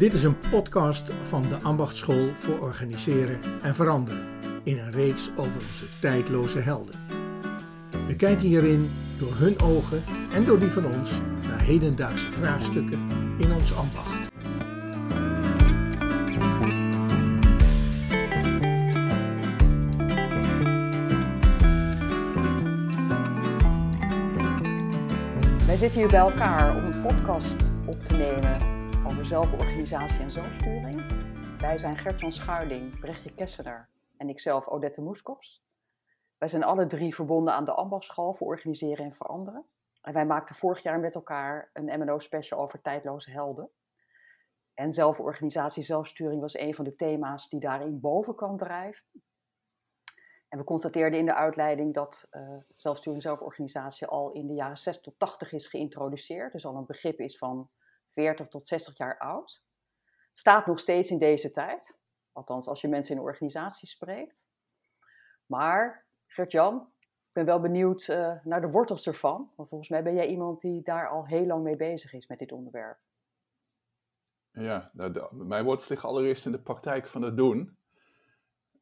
Dit is een podcast van de Ambachtschool voor Organiseren en Veranderen in een reeks over onze tijdloze helden. We kijken hierin door hun ogen en door die van ons naar hedendaagse vraagstukken in ons ambacht. Wij zitten hier bij elkaar om een podcast op te nemen zelforganisatie en zelfsturing. Wij zijn Gert-Jan Schuiling, Brechtje Kessener en ikzelf Odette Moeskops. Wij zijn alle drie verbonden aan de Ambachtschool voor Organiseren en Veranderen. En wij maakten vorig jaar met elkaar een MNO-special over tijdloze helden. En zelforganisatie, zelfsturing was een van de thema's die daarin boven kan drijven. En we constateerden in de uitleiding dat uh, zelfsturing zelforganisatie al in de jaren 60 tot 80 is geïntroduceerd. Dus al een begrip is van 40 tot 60 jaar oud. Staat nog steeds in deze tijd. Althans, als je mensen in organisaties spreekt. Maar, Gert-Jan, ik ben wel benieuwd uh, naar de wortels ervan. Want volgens mij ben jij iemand die daar al heel lang mee bezig is met dit onderwerp. Ja, nou, mijn wortels liggen allereerst in de praktijk van het doen.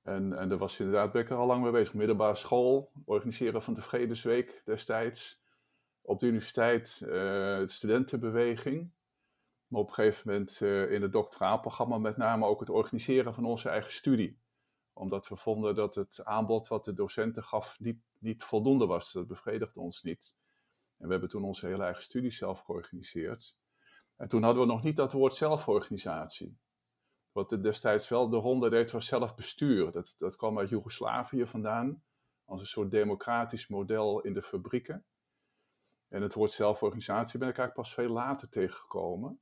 En, en daar was inderdaad, ben ik er al lang mee bezig. Middelbare school, organiseren van de Vredesweek destijds. Op de universiteit, uh, de studentenbeweging. Maar op een gegeven moment uh, in het doctoraalprogramma met name ook het organiseren van onze eigen studie. Omdat we vonden dat het aanbod wat de docenten gaf niet, niet voldoende was. Dat bevredigde ons niet. En we hebben toen onze hele eigen studie zelf georganiseerd. En toen hadden we nog niet dat woord zelforganisatie. Wat destijds wel de ronde deed was zelfbestuur. Dat, dat kwam uit Joegoslavië vandaan. Als een soort democratisch model in de fabrieken. En het woord zelforganisatie ben ik eigenlijk pas veel later tegengekomen.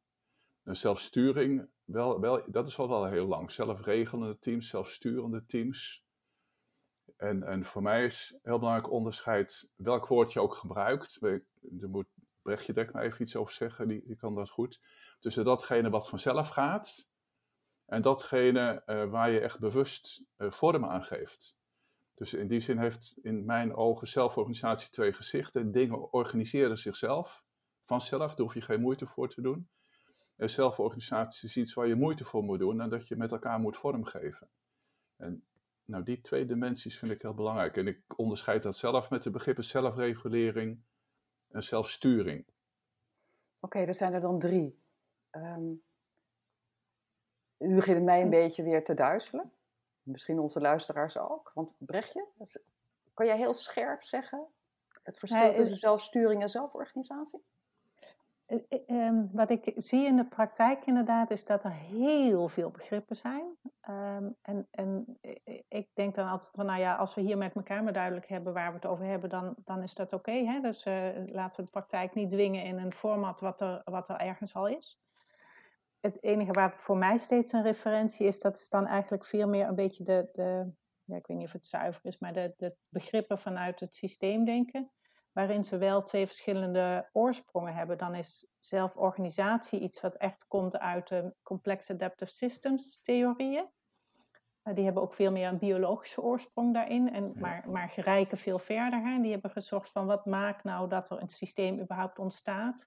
Zelfsturing, wel, wel, dat is al wel heel lang. Zelfregelende teams, zelfsturende teams. En, en voor mij is heel belangrijk onderscheid welk woord je ook gebruikt. Er moet Brechtje denk maar even iets over zeggen, die, die kan dat goed. Tussen datgene wat vanzelf gaat en datgene uh, waar je echt bewust uh, vorm aan geeft. Dus in die zin heeft in mijn ogen zelforganisatie twee gezichten. Dingen organiseren zichzelf, vanzelf, daar hoef je geen moeite voor te doen. En zelforganisatie is iets waar je moeite voor moet doen en dat je met elkaar moet vormgeven. En nou, die twee dimensies vind ik heel belangrijk. En ik onderscheid dat zelf met de begrippen zelfregulering en zelfsturing. Oké, okay, er zijn er dan drie. Um, nu begint het mij een beetje weer te duizelen. Misschien onze luisteraars ook. Want Brechtje, kan jij heel scherp zeggen het verschil nee, tussen zelfsturing en zelforganisatie? Um, wat ik zie in de praktijk inderdaad is dat er heel veel begrippen zijn. Um, en, en ik denk dan altijd van, nou ja, als we hier met elkaar maar duidelijk hebben waar we het over hebben, dan, dan is dat oké. Dus laten we de praktijk niet dwingen in een format wat er, wat er ergens al is. Het enige waar voor mij steeds een referentie is, dat is dan eigenlijk veel meer een beetje de, de ja, ik weet niet of het zuiver is, maar de, de begrippen vanuit het systeemdenken waarin ze wel twee verschillende oorsprongen hebben. Dan is zelforganisatie iets wat echt komt uit de complex adaptive systems theorieën. Uh, die hebben ook veel meer een biologische oorsprong daarin, en, maar, maar gerijken veel verder. Hè. Die hebben gezocht van wat maakt nou dat er een systeem überhaupt ontstaat.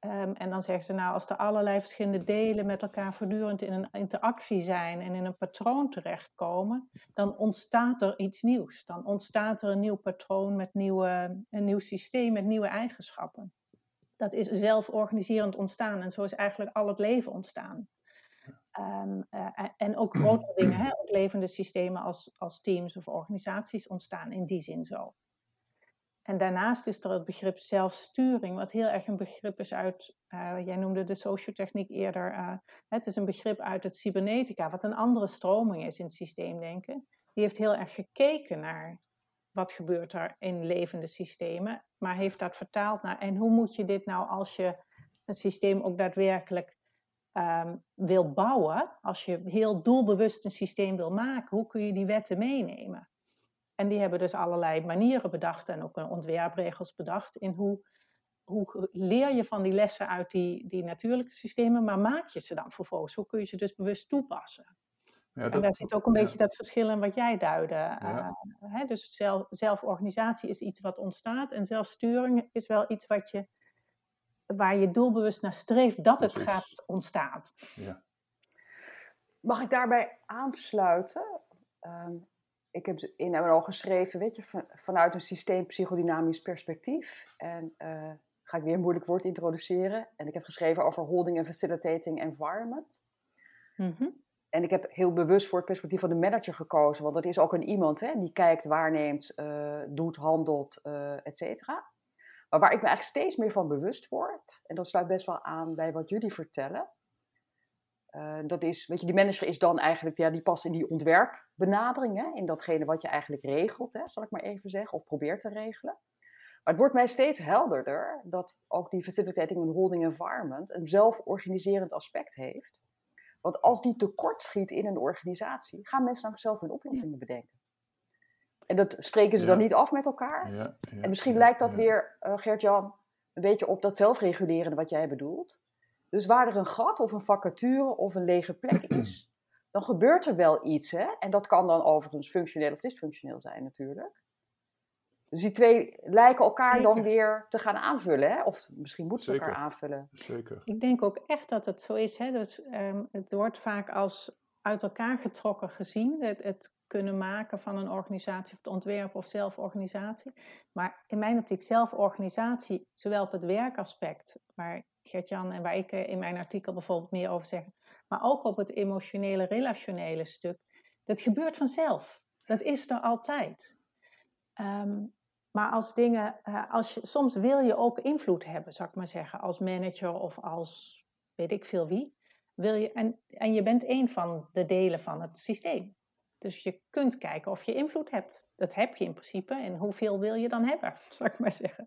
Um, en dan zeggen ze nou, als er allerlei verschillende delen met elkaar voortdurend in een interactie zijn en in een patroon terechtkomen, dan ontstaat er iets nieuws. Dan ontstaat er een nieuw patroon met nieuwe, een nieuw systeem met nieuwe eigenschappen. Dat is zelforganiserend ontstaan en zo is eigenlijk al het leven ontstaan. Um, uh, en ook grotere dingen, ook levende systemen als, als teams of organisaties ontstaan in die zin zo. En daarnaast is er het begrip zelfsturing, wat heel erg een begrip is uit, uh, jij noemde de sociotechniek eerder, uh, het is een begrip uit het cybernetica, wat een andere stroming is in het systeemdenken. Die heeft heel erg gekeken naar wat gebeurt er in levende systemen, maar heeft dat vertaald naar, en hoe moet je dit nou als je het systeem ook daadwerkelijk um, wil bouwen, als je heel doelbewust een systeem wil maken, hoe kun je die wetten meenemen? En die hebben dus allerlei manieren bedacht en ook ontwerpregels bedacht in hoe, hoe leer je van die lessen uit die, die natuurlijke systemen, maar maak je ze dan vervolgens? Hoe kun je ze dus bewust toepassen? Ja, dat, en daar zit ook een beetje dat verschil in wat jij duidde. Ja. Uh, hè, dus zelf, zelforganisatie is iets wat ontstaat en zelfsturing is wel iets wat je waar je doelbewust naar streeft dat het gaat ontstaan. Ja. Mag ik daarbij aansluiten? Ehm, ik heb in al geschreven, weet je, vanuit een systeempsychodynamisch perspectief. En uh, ga ik weer een moeilijk woord introduceren. En ik heb geschreven over holding en facilitating environment. Mhm. En ik heb heel bewust voor het perspectief van de manager gekozen, want dat is ook een iemand hè, die kijkt, waarneemt, uh, doet, handelt, uh, et cetera. Maar waar ik me eigenlijk steeds meer van bewust word, en dat sluit best wel aan bij wat jullie vertellen, uh, dat is, weet je, die manager is dan eigenlijk, ja, die past in die ontwerpbenadering, hè, in datgene wat je eigenlijk regelt, hè, zal ik maar even zeggen, of probeert te regelen. Maar het wordt mij steeds helderder dat ook die facilitating and holding environment een zelforganiserend aspect heeft. Want als die tekort schiet in een organisatie, gaan mensen namelijk zelf hun oplossingen bedenken. En dat spreken ze dan niet af met elkaar. Ja, ja, en misschien lijkt dat weer, uh, Gert-Jan, een beetje op dat zelfregulerende wat jij bedoelt. Dus waar er een gat of een vacature of een lege plek is, dan gebeurt er wel iets. Hè? En dat kan dan overigens functioneel of dysfunctioneel zijn natuurlijk. Dus die twee lijken elkaar dan weer te gaan aanvullen. Hè? Of misschien moeten ze elkaar aanvullen. Zeker. Ik denk ook echt dat het zo is. Hè? Dus, um, het wordt vaak als uit elkaar getrokken gezien. Het, het, kunnen maken van een organisatie of het ontwerp of zelforganisatie. Maar in mijn optiek zelforganisatie, zowel op het werkaspect, waar Gert-Jan en waar ik in mijn artikel bijvoorbeeld meer over zeg, maar ook op het emotionele, relationele stuk, dat gebeurt vanzelf. Dat is er altijd. Um, maar als dingen, uh, als soms wil je ook invloed hebben, zou ik maar zeggen, als manager of als weet ik veel wie. Wil je, en, en je bent een van de delen van het systeem. Dus je kunt kijken of je invloed hebt. Dat heb je in principe. En hoeveel wil je dan hebben, zou ik maar zeggen.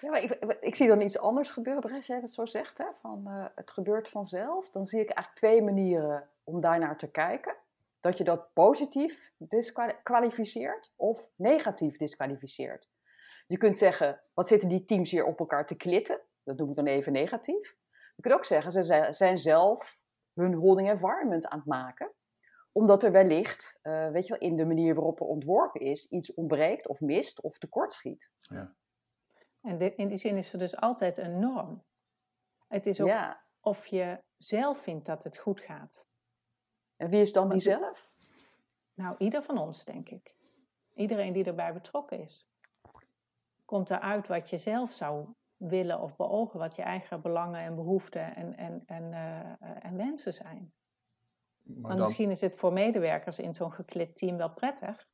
Ja, maar ik, ik, zie dan iets anders gebeuren, als jij het zo zegt. Hè, van, uh, het gebeurt vanzelf. Dan zie ik eigenlijk twee manieren om daarnaar te kijken dat je dat positief disqualificeert of negatief disqualificeert. Je kunt zeggen, wat zitten die teams hier op elkaar te klitten? Dat noem ik dan even negatief. Je kunt ook zeggen, ze zijn zelf hun holding environment aan het maken. Omdat er wellicht, uh, weet je wel, in de manier waarop er ontworpen is, iets ontbreekt of mist of tekortschiet. Ja. En in die zin is er dus altijd een norm. Het is ook of je zelf vindt dat het goed gaat. En wie is dan die zelf? Nou, ieder van ons, denk ik. Iedereen die erbij betrokken is. Komt eruit wat je zelf zou willen of beogen, wat je eigen belangen en behoeften en, en, en, uh, en wensen zijn. Maar Want misschien is het voor medewerkers in zo'n geklit team wel prettig.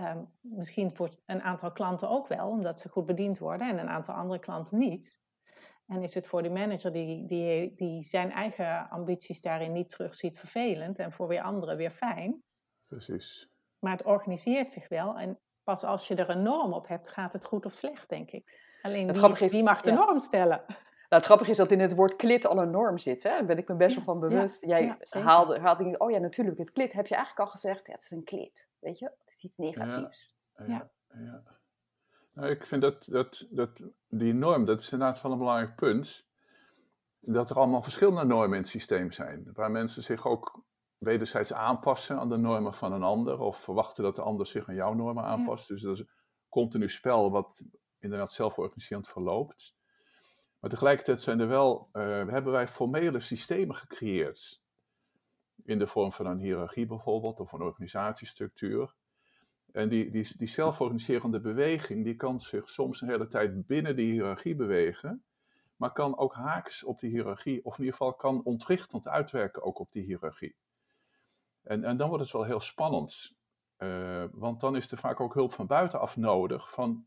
Um, misschien voor een aantal klanten ook wel, omdat ze goed bediend worden, en een aantal andere klanten niet. En is het voor de manager die, die, die zijn eigen ambities daarin niet terugziet vervelend en voor weer anderen weer fijn. Precies. Maar het organiseert zich wel en pas als je er een norm op hebt, gaat het goed of slecht, denk ik. Alleen het wie, is, wie mag de norm stellen? Nou, het grappige is dat in het woord klit al een norm zit. Hè? Daar ben ik me best wel van bewust. Jij haalde, haalde, oh ja, natuurlijk, het klit heb je eigenlijk al gezegd. Ja, het is een klit, weet je? Het is iets negatiefs. ja. ja. Nou, ik vind dat, dat, dat die norm, dat is inderdaad wel een belangrijk punt. Dat er allemaal verschillende normen in het systeem zijn. Waar mensen zich ook wederzijds aanpassen aan de normen van een ander. Of verwachten dat de ander zich aan jouw normen aanpast. Dus dat is een continu spel wat inderdaad zelforganiserend verloopt. Maar tegelijkertijd zijn er wel, uh, hebben wij formele systemen gecreëerd. In de vorm van een hiërarchie bijvoorbeeld, of een organisatiestructuur. En die, die, die zelforganiserende beweging, die kan zich soms een hele tijd binnen die hiërarchie bewegen, maar kan ook haaks op die hiërarchie, of in ieder geval kan ontwrichtend uitwerken ook op die hiërarchie. En, en dan wordt het wel heel spannend, uh, want dan is er vaak ook hulp van buitenaf nodig, van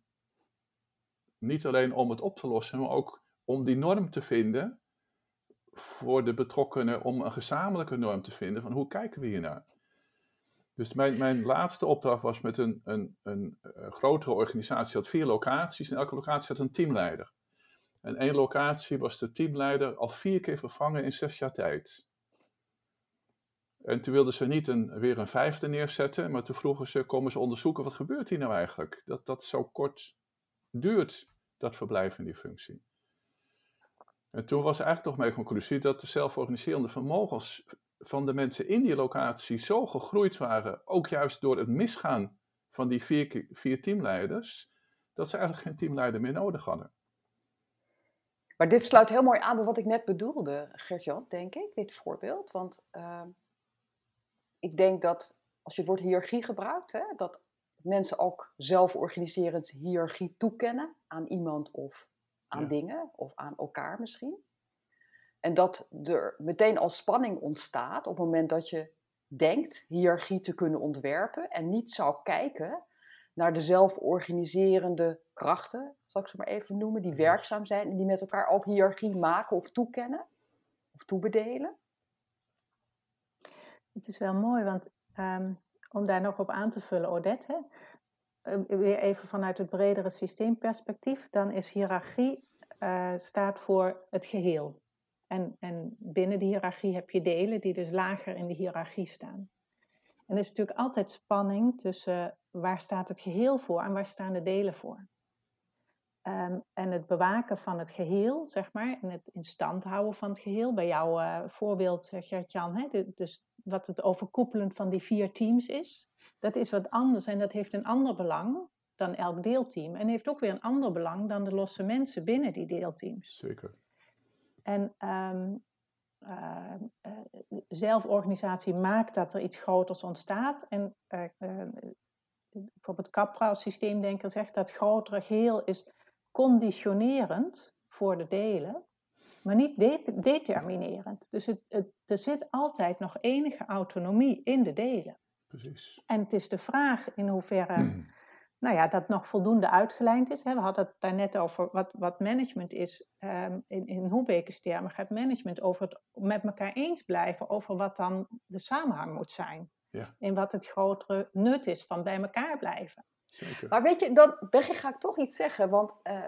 niet alleen om het op te lossen, maar ook om die norm te vinden voor de betrokkenen, om een gezamenlijke norm te vinden van hoe kijken we hiernaar. Dus mijn, mijn laatste opdracht was met een, een, een, een grotere organisatie, had vier locaties en elke locatie had een teamleider. En één locatie was de teamleider al vier keer vervangen in zes jaar tijd. En toen wilden ze niet een, weer een vijfde neerzetten, maar toen vroegen ze, komen ze onderzoeken, wat gebeurt hier nou eigenlijk? Dat dat zo kort duurt, dat verblijf in die functie. En toen was eigenlijk toch mijn conclusie dat de zelforganiserende vermogens van de mensen in die locatie zo gegroeid waren, ook juist door het misgaan van die vier, vier teamleiders, dat ze eigenlijk geen teamleider meer nodig hadden. Maar dit sluit heel mooi aan bij wat ik net bedoelde, Gert-Jan, denk ik, dit voorbeeld. Want ehm, ik denk dat als je het woord hiërarchie gebruikt, hè, dat mensen ook zelforganiserend hiërarchie toekennen aan iemand of aan Ja. dingen of aan elkaar misschien. En dat er meteen al spanning ontstaat op het moment dat je denkt hiërarchie te kunnen ontwerpen en niet zou kijken naar de zelforganiserende krachten, zal ik ze maar even noemen, die werkzaam zijn en die met elkaar ook hiërarchie maken of toekennen of toebedelen. Het is wel mooi, want ehm, om daar nog op aan te vullen, Odette, hè, weer even vanuit het bredere systeemperspectief, dan is hiërarchie eh, staat voor het geheel. En, en binnen de hiërarchie heb je delen die dus lager in de hiërarchie staan. En er is natuurlijk altijd spanning tussen waar staat het geheel voor en waar staan de delen voor. Ehm, en het bewaken van het geheel, zeg maar, en het in stand houden van het geheel. Bij jouw eh, voorbeeld, eh, Gert-Jan, dus wat het overkoepelend van die vier teams is, dat is wat anders en dat heeft een ander belang dan elk deelteam. En heeft ook weer een ander belang dan de losse mensen binnen die deelteams. Zeker. En ehm, eh, eh, zelforganisatie maakt dat er iets groters ontstaat. En eh, bijvoorbeeld Capra als systeemdenker zegt dat grotere geheel is conditionerend voor de delen, maar niet de- determinerend. Dus het, het, er zit altijd nog enige autonomie in de delen. Precies. En het is de vraag in hoeverre nou ja, dat nog voldoende uitgelijnd is. Hè. We hadden het daar net over wat, wat management is. Ehm, in, in Hoebeke's termen gaat management over het met elkaar eens blijven over wat dan de samenhang moet zijn. Ja. En wat het grotere nut is van bij elkaar blijven. Zeker. Maar weet je, dan ga ik toch iets zeggen, want eh,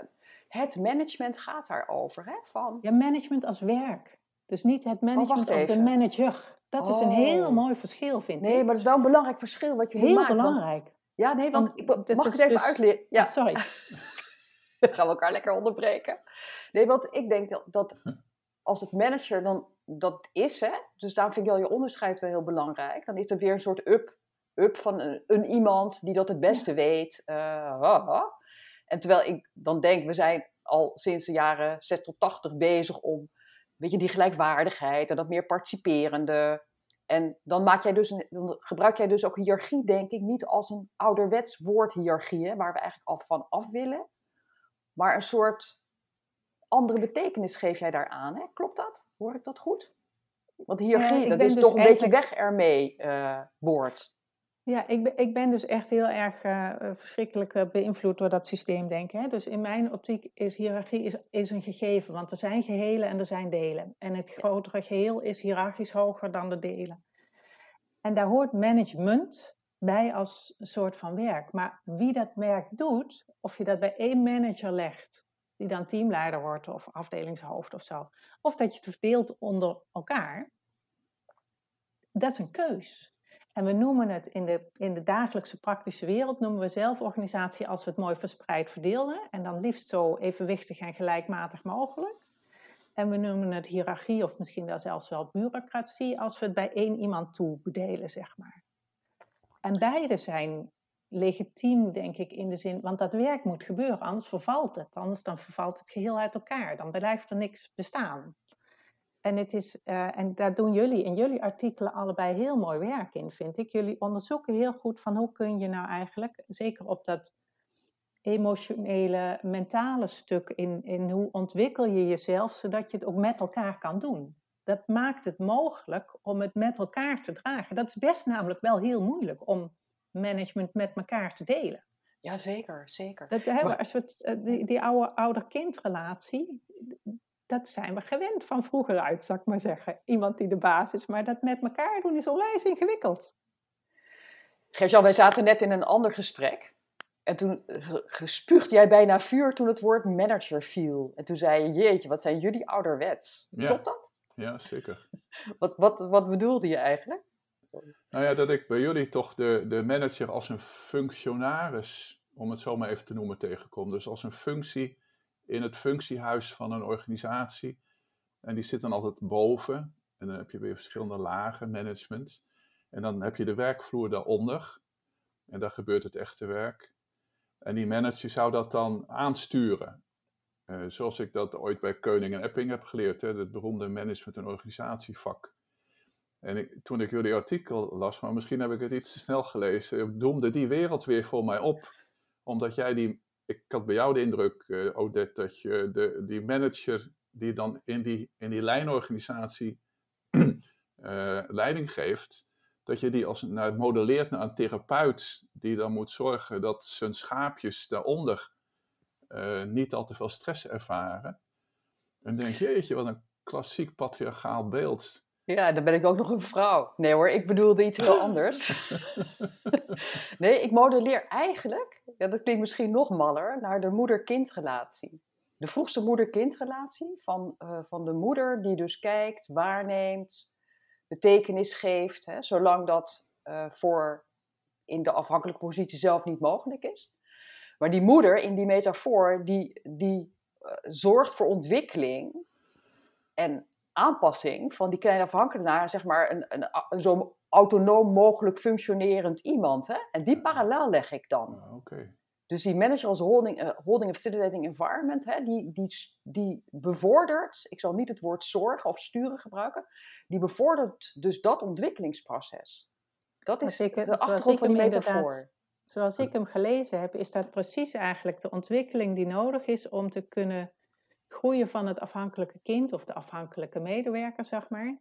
het management gaat daarover. Hè? Van, Ja, management als werk. Dus niet het management Oh, wacht als de manager. Dat is een Oh. heel mooi verschil, vind nee, ik. maar dat is wel een belangrijk verschil wat je heel maakt. want- belangrijk. ja, nee, want Want ik, mag ik het even dus- uitleggen? Ja, Sorry. Dan gaan we elkaar lekker onderbreken. Nee, want ik denk dat, dat als het manager dan dat is, hè, dus daarom vind ik wel je onderscheid wel heel belangrijk. Dan is er weer een soort up, up van een, een iemand die dat het beste weet. eh. En terwijl ik dan denk, we zijn al sinds de jaren 60 tot 80 bezig om weet je, die gelijkwaardigheid en dat meer participerende. En dan, maak jij dus een, dan gebruik jij dus ook hiërarchie, denk ik, niet als een ouderwets woord hiërarchie, hè, waar we eigenlijk al van af willen. Maar een soort andere betekenis geef jij daaraan. Hè? Klopt dat? Hoor ik dat goed? Want hiërarchie, Ja, ik dat is dus toch een beetje weg ermee eh woord. Ja, ik ben, ik ben dus echt heel erg eh, eh, verschrikkelijk eh, beïnvloed door dat systeemdenken. Hè? Dus in mijn optiek is hiërarchie is, is een gegeven, want er zijn gehelen en er zijn delen. En het grotere geheel is hiërarchisch hoger dan de delen. En daar hoort management bij als een soort van werk. Maar wie dat werk doet, of je dat bij één manager legt, die dan teamleider wordt of afdelingshoofd of zo, of dat je het verdeelt onder elkaar, dat is een keus. En we noemen het in de, in de dagelijkse praktische wereld, noemen we zelforganisatie als we het mooi verspreid verdelen. En dan liefst zo evenwichtig en gelijkmatig mogelijk. En we noemen het hiërarchie of misschien wel zelfs wel bureaucratie als we het bij één iemand toe bedelen, zeg maar. En beide zijn legitiem, denk ik, in de zin, want dat werk moet gebeuren, anders vervalt het. Anders dan vervalt het geheel uit elkaar. Dan blijft er niks bestaan. En, het is, eh, en daar doen jullie in jullie artikelen allebei heel mooi werk in, vind ik. Jullie onderzoeken heel goed van hoe kun je nou eigenlijk, zeker op dat emotionele, mentale stuk, in, in hoe ontwikkel je jezelf, zodat je het ook met elkaar kan doen. Dat maakt het mogelijk om het met elkaar te dragen. Dat is best namelijk wel heel moeilijk om management met elkaar te delen. Ja, zeker, zeker. Dat hebben, Maar- als we het, eh, die, die oude ouder-kindrelatie, dat zijn we gewend van vroeger uit, zou ik maar zeggen. Iemand die de baas is, maar dat met elkaar doen is onwijs ingewikkeld. Gertjan, wij zaten net in een ander gesprek. En toen eh, gespuugde jij bijna vuur toen het woord manager viel. En toen zei je, jeetje, wat zijn jullie ouderwets. Ja. Klopt dat? Ja, zeker. Wat, wat, wat bedoelde je eigenlijk? Nou ja, dat ik bij jullie toch de, de manager als een functionaris, om het zo maar even te noemen, tegenkom. Dus als een functie in het functiehuis van een organisatie. En die zit dan altijd boven. En dan heb je weer verschillende lagen, management. En dan heb je de werkvloer daaronder. En daar gebeurt het echte werk. En die manager zou dat dan aansturen. eh, zoals ik dat ooit bij Keuning en Epping heb geleerd, hè, het beroemde management- en organisatievak. En ik, toen ik jullie artikel las, maar misschien heb ik het iets te snel gelezen, doemde die wereld weer voor mij op. Omdat jij die, ik had bij jou de indruk, uh, Odette, dat je de, die manager die dan in die, in die lijnorganisatie uh, leiding geeft, dat je die als nou, modelleert naar een therapeut die dan moet zorgen dat zijn schaapjes daaronder uh, niet al te veel stress ervaren. En denk je, jeetje, wat een klassiek patriarchaal beeld. Ja, dan ben ik ook nog een vrouw. Nee hoor, ik bedoelde iets heel anders. nee, ik modelleer eigenlijk, ja, dat klinkt misschien nog maller, naar de moeder-kindrelatie. De vroegste moeder-kindrelatie van, uh, van de moeder die dus kijkt, waarneemt, betekenis geeft, hè, zolang dat uh, voor in de afhankelijke positie zelf niet mogelijk is. Maar die moeder in die metafoor, die, die uh, zorgt voor ontwikkeling en aanpassing van die kleine afhankelijke naar zeg maar een, een, een zo autonoom mogelijk functionerend iemand. Hè? En die parallel leg ik dan. Ja, okay. Dus die manager als holding, uh, holding and facilitating environment, hè, die, die, die bevordert, ik zal niet het woord zorgen of sturen gebruiken, die bevordert dus dat ontwikkelingsproces. Dat is ik, de achtergrond van die metafoor. Zoals ik hem gelezen heb, is dat precies eigenlijk de ontwikkeling die nodig is om te kunnen groeien van het afhankelijke kind of de afhankelijke medewerker, zeg maar,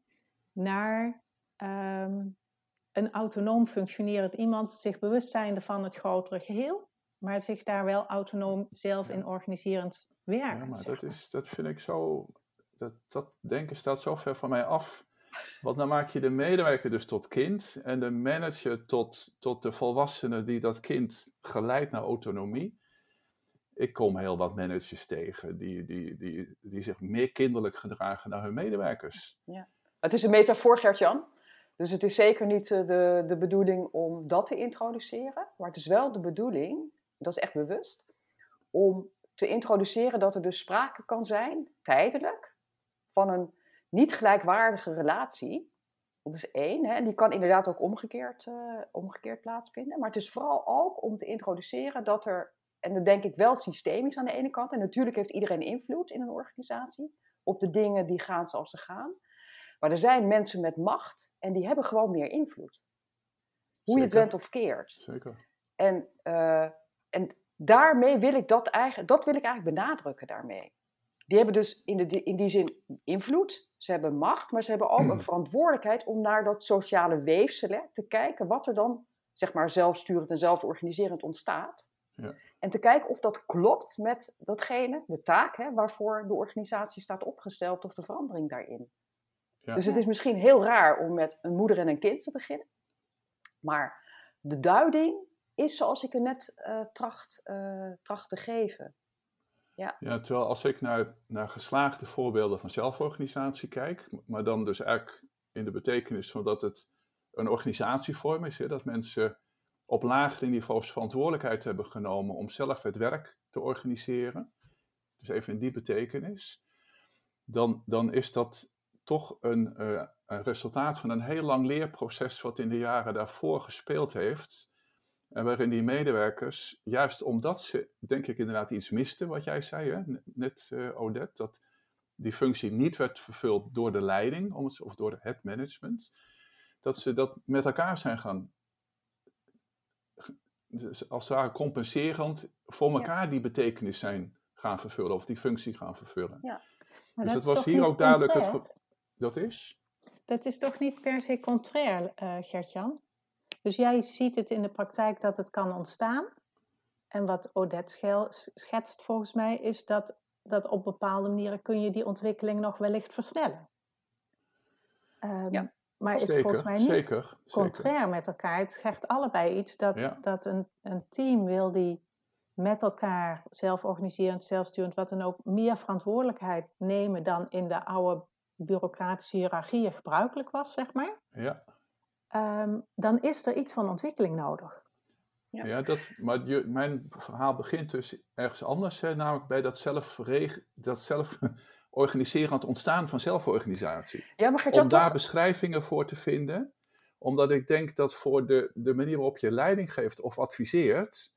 naar um, een autonoom functionerend iemand, zich bewust zijnde van het grotere geheel, maar zich daar wel autonoom zelf in organiserend werken. Ja, maar dat, is, dat vind ik zo, dat, dat denken staat zo ver van mij af. Want dan maak je de medewerker dus tot kind en de manager tot, tot de volwassene die dat kind geleidt naar autonomie. Ik kom heel wat managers tegen die, die, die, die zich meer kinderlijk gedragen naar hun medewerkers. Ja. Het is een metafoor, Gert-Jan. Dus het is zeker niet de, de bedoeling om dat te introduceren. Maar het is wel de bedoeling, dat is echt bewust, om te introduceren dat er dus sprake kan zijn, tijdelijk, van een niet gelijkwaardige relatie. Dat is één. Hè, en die kan inderdaad ook omgekeerd, uh, omgekeerd plaatsvinden. Maar het is vooral ook om te introduceren dat er, en dat denk ik wel systemisch aan de ene kant, en natuurlijk heeft iedereen invloed in een organisatie op de dingen die gaan zoals ze gaan. Maar er zijn mensen met macht en die hebben gewoon meer invloed. Hoe Zeker. je het went of keert. Zeker. En, uh, en daarmee wil ik dat eigenlijk, dat wil ik eigenlijk benadrukken daarmee. Die hebben dus in, de, in die zin invloed, ze hebben macht, maar ze hebben ook een verantwoordelijkheid om naar dat sociale weefsel te kijken wat er dan, zeg maar, zelfsturend en zelforganiserend ontstaat. Ja. En te kijken of dat klopt met datgene, de taak, hè, waarvoor de organisatie staat opgesteld of de verandering daarin. Ja. Dus het is misschien heel raar om met een moeder en een kind te beginnen. Maar de duiding is zoals ik er net uh, tracht, uh, tracht te geven. Ja. ja, terwijl als ik naar, naar geslaagde voorbeelden van zelforganisatie kijk, maar dan dus eigenlijk in de betekenis van dat het een organisatievorm is, hè, dat mensen op lagere niveaus verantwoordelijkheid hebben genomen om zelf het werk te organiseren, dus even in die betekenis, dan, dan is dat toch een, uh, een resultaat van een heel lang leerproces wat in de jaren daarvoor gespeeld heeft. En waarin die medewerkers, juist omdat ze, denk ik, inderdaad iets misten, wat jij zei, hè? net uh, Odette, dat die functie niet werd vervuld door de leiding of door het management, dat ze dat met elkaar zijn gaan, als het ware compenserend, voor elkaar ja. die betekenis zijn gaan vervullen, of die functie gaan vervullen. Ja. Maar dus dat was toch hier niet ook duidelijk het. Dat is? Dat is toch niet per se contrair, uh, Gertjan? Dus jij ziet het in de praktijk dat het kan ontstaan. En wat Odette schetst volgens mij is dat, dat op bepaalde manieren kun je die ontwikkeling nog wellicht versnellen. Um, Ja. Maar is Zeker, volgens mij niet zeker, contrair zeker. met elkaar. Het zegt allebei iets dat, Ja. dat een, een team wil die met elkaar zelforganiserend, zelfsturend, wat dan ook, meer verantwoordelijkheid nemen dan in de oude bureaucratische hiërarchieën gebruikelijk was, zeg maar. Ja, Ehm, dan is er iets van ontwikkeling nodig. Ja. ja. dat, maar je, mijn verhaal begint dus ergens anders, hè, namelijk bij dat zelf, dat zelf organiserend ontstaan van zelforganisatie. Ja, maar Gert-Jan, Om daar toch? beschrijvingen voor te vinden, omdat ik denk dat voor de, de manier waarop je leiding geeft of adviseert,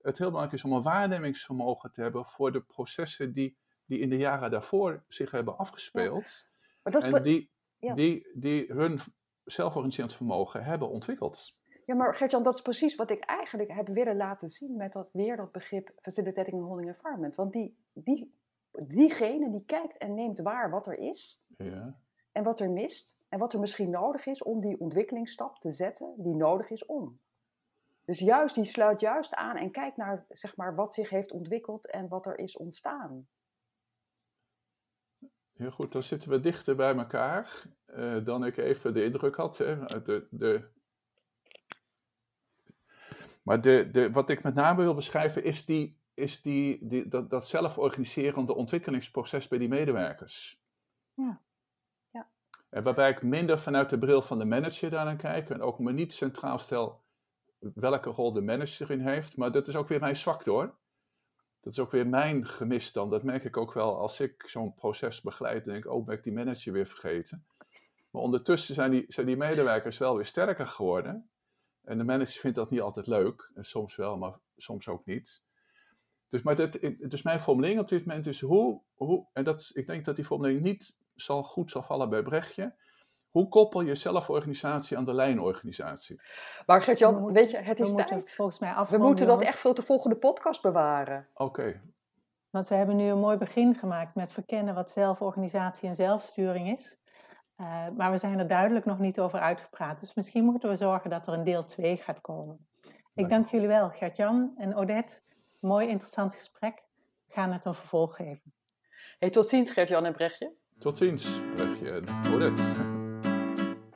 het heel belangrijk is om een waarnemingsvermogen te hebben voor de processen die die in de jaren daarvoor zich hebben afgespeeld. Maar dat is en die, ja. die, die hun zelforganiserend vermogen hebben ontwikkeld. Ja, maar Gertjan, dat is precies wat ik eigenlijk heb willen laten zien met dat, weer dat begrip facilitating and holding environment. Want die, die, diegene die kijkt en neemt waar wat er is Ja. en wat er mist en wat er misschien nodig is om die ontwikkelingsstap te zetten die nodig is om. Dus juist, die sluit juist aan en kijkt naar zeg maar, wat zich heeft ontwikkeld en wat er is ontstaan. Heel goed, dan zitten we dichter bij elkaar eh, dan ik even de indruk had. Hè. De, de... Maar de, de, wat ik met name wil beschrijven is, die, is die, die, dat, dat zelforganiserende ontwikkelingsproces bij die medewerkers. Ja. Ja. En waarbij ik minder vanuit de bril van de manager daarnaar kijk en ook me niet centraal stel welke rol de manager erin heeft. Maar dat is ook weer mijn zwakte hoor. Dat is ook weer mijn gemis dan. Dat merk ik ook wel als ik zo'n proces begeleid. denk ik, oh, ben ik die manager weer vergeten. Maar ondertussen zijn die, zijn die medewerkers wel weer sterker geworden. En de manager vindt dat niet altijd leuk. En soms wel, maar soms ook niet. Dus, maar dat, dus mijn formulering op dit moment is hoe, hoe en dat, is- ik denk dat die formulering niet zal, goed zal vallen bij Brechtje. Hoe koppel je zelforganisatie aan de lijnorganisatie? Maar Gertjan, weet je, het is tijd. volgens mij We moeten dat echt tot de volgende podcast bewaren. Oké, Want we hebben nu een mooi begin gemaakt met verkennen wat zelforganisatie en zelfsturing is. Eh, maar we zijn er duidelijk nog niet over uitgepraat. Dus misschien moeten we zorgen dat er een deel 2 gaat komen. Ik dank jullie wel, Gert-Jan en Odette. Mooi interessant gesprek. We gaan het een vervolg geven. Hey, tot ziens Gertjan en Brechtje. tot ziens, Brechtje en.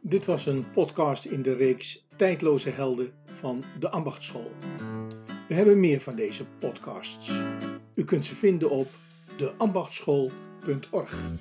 Dit was een podcast in de reeks Tijdloze Helden van de Ambachtschool. We hebben meer van deze podcasts. U kunt ze vinden op deambachtschool.org.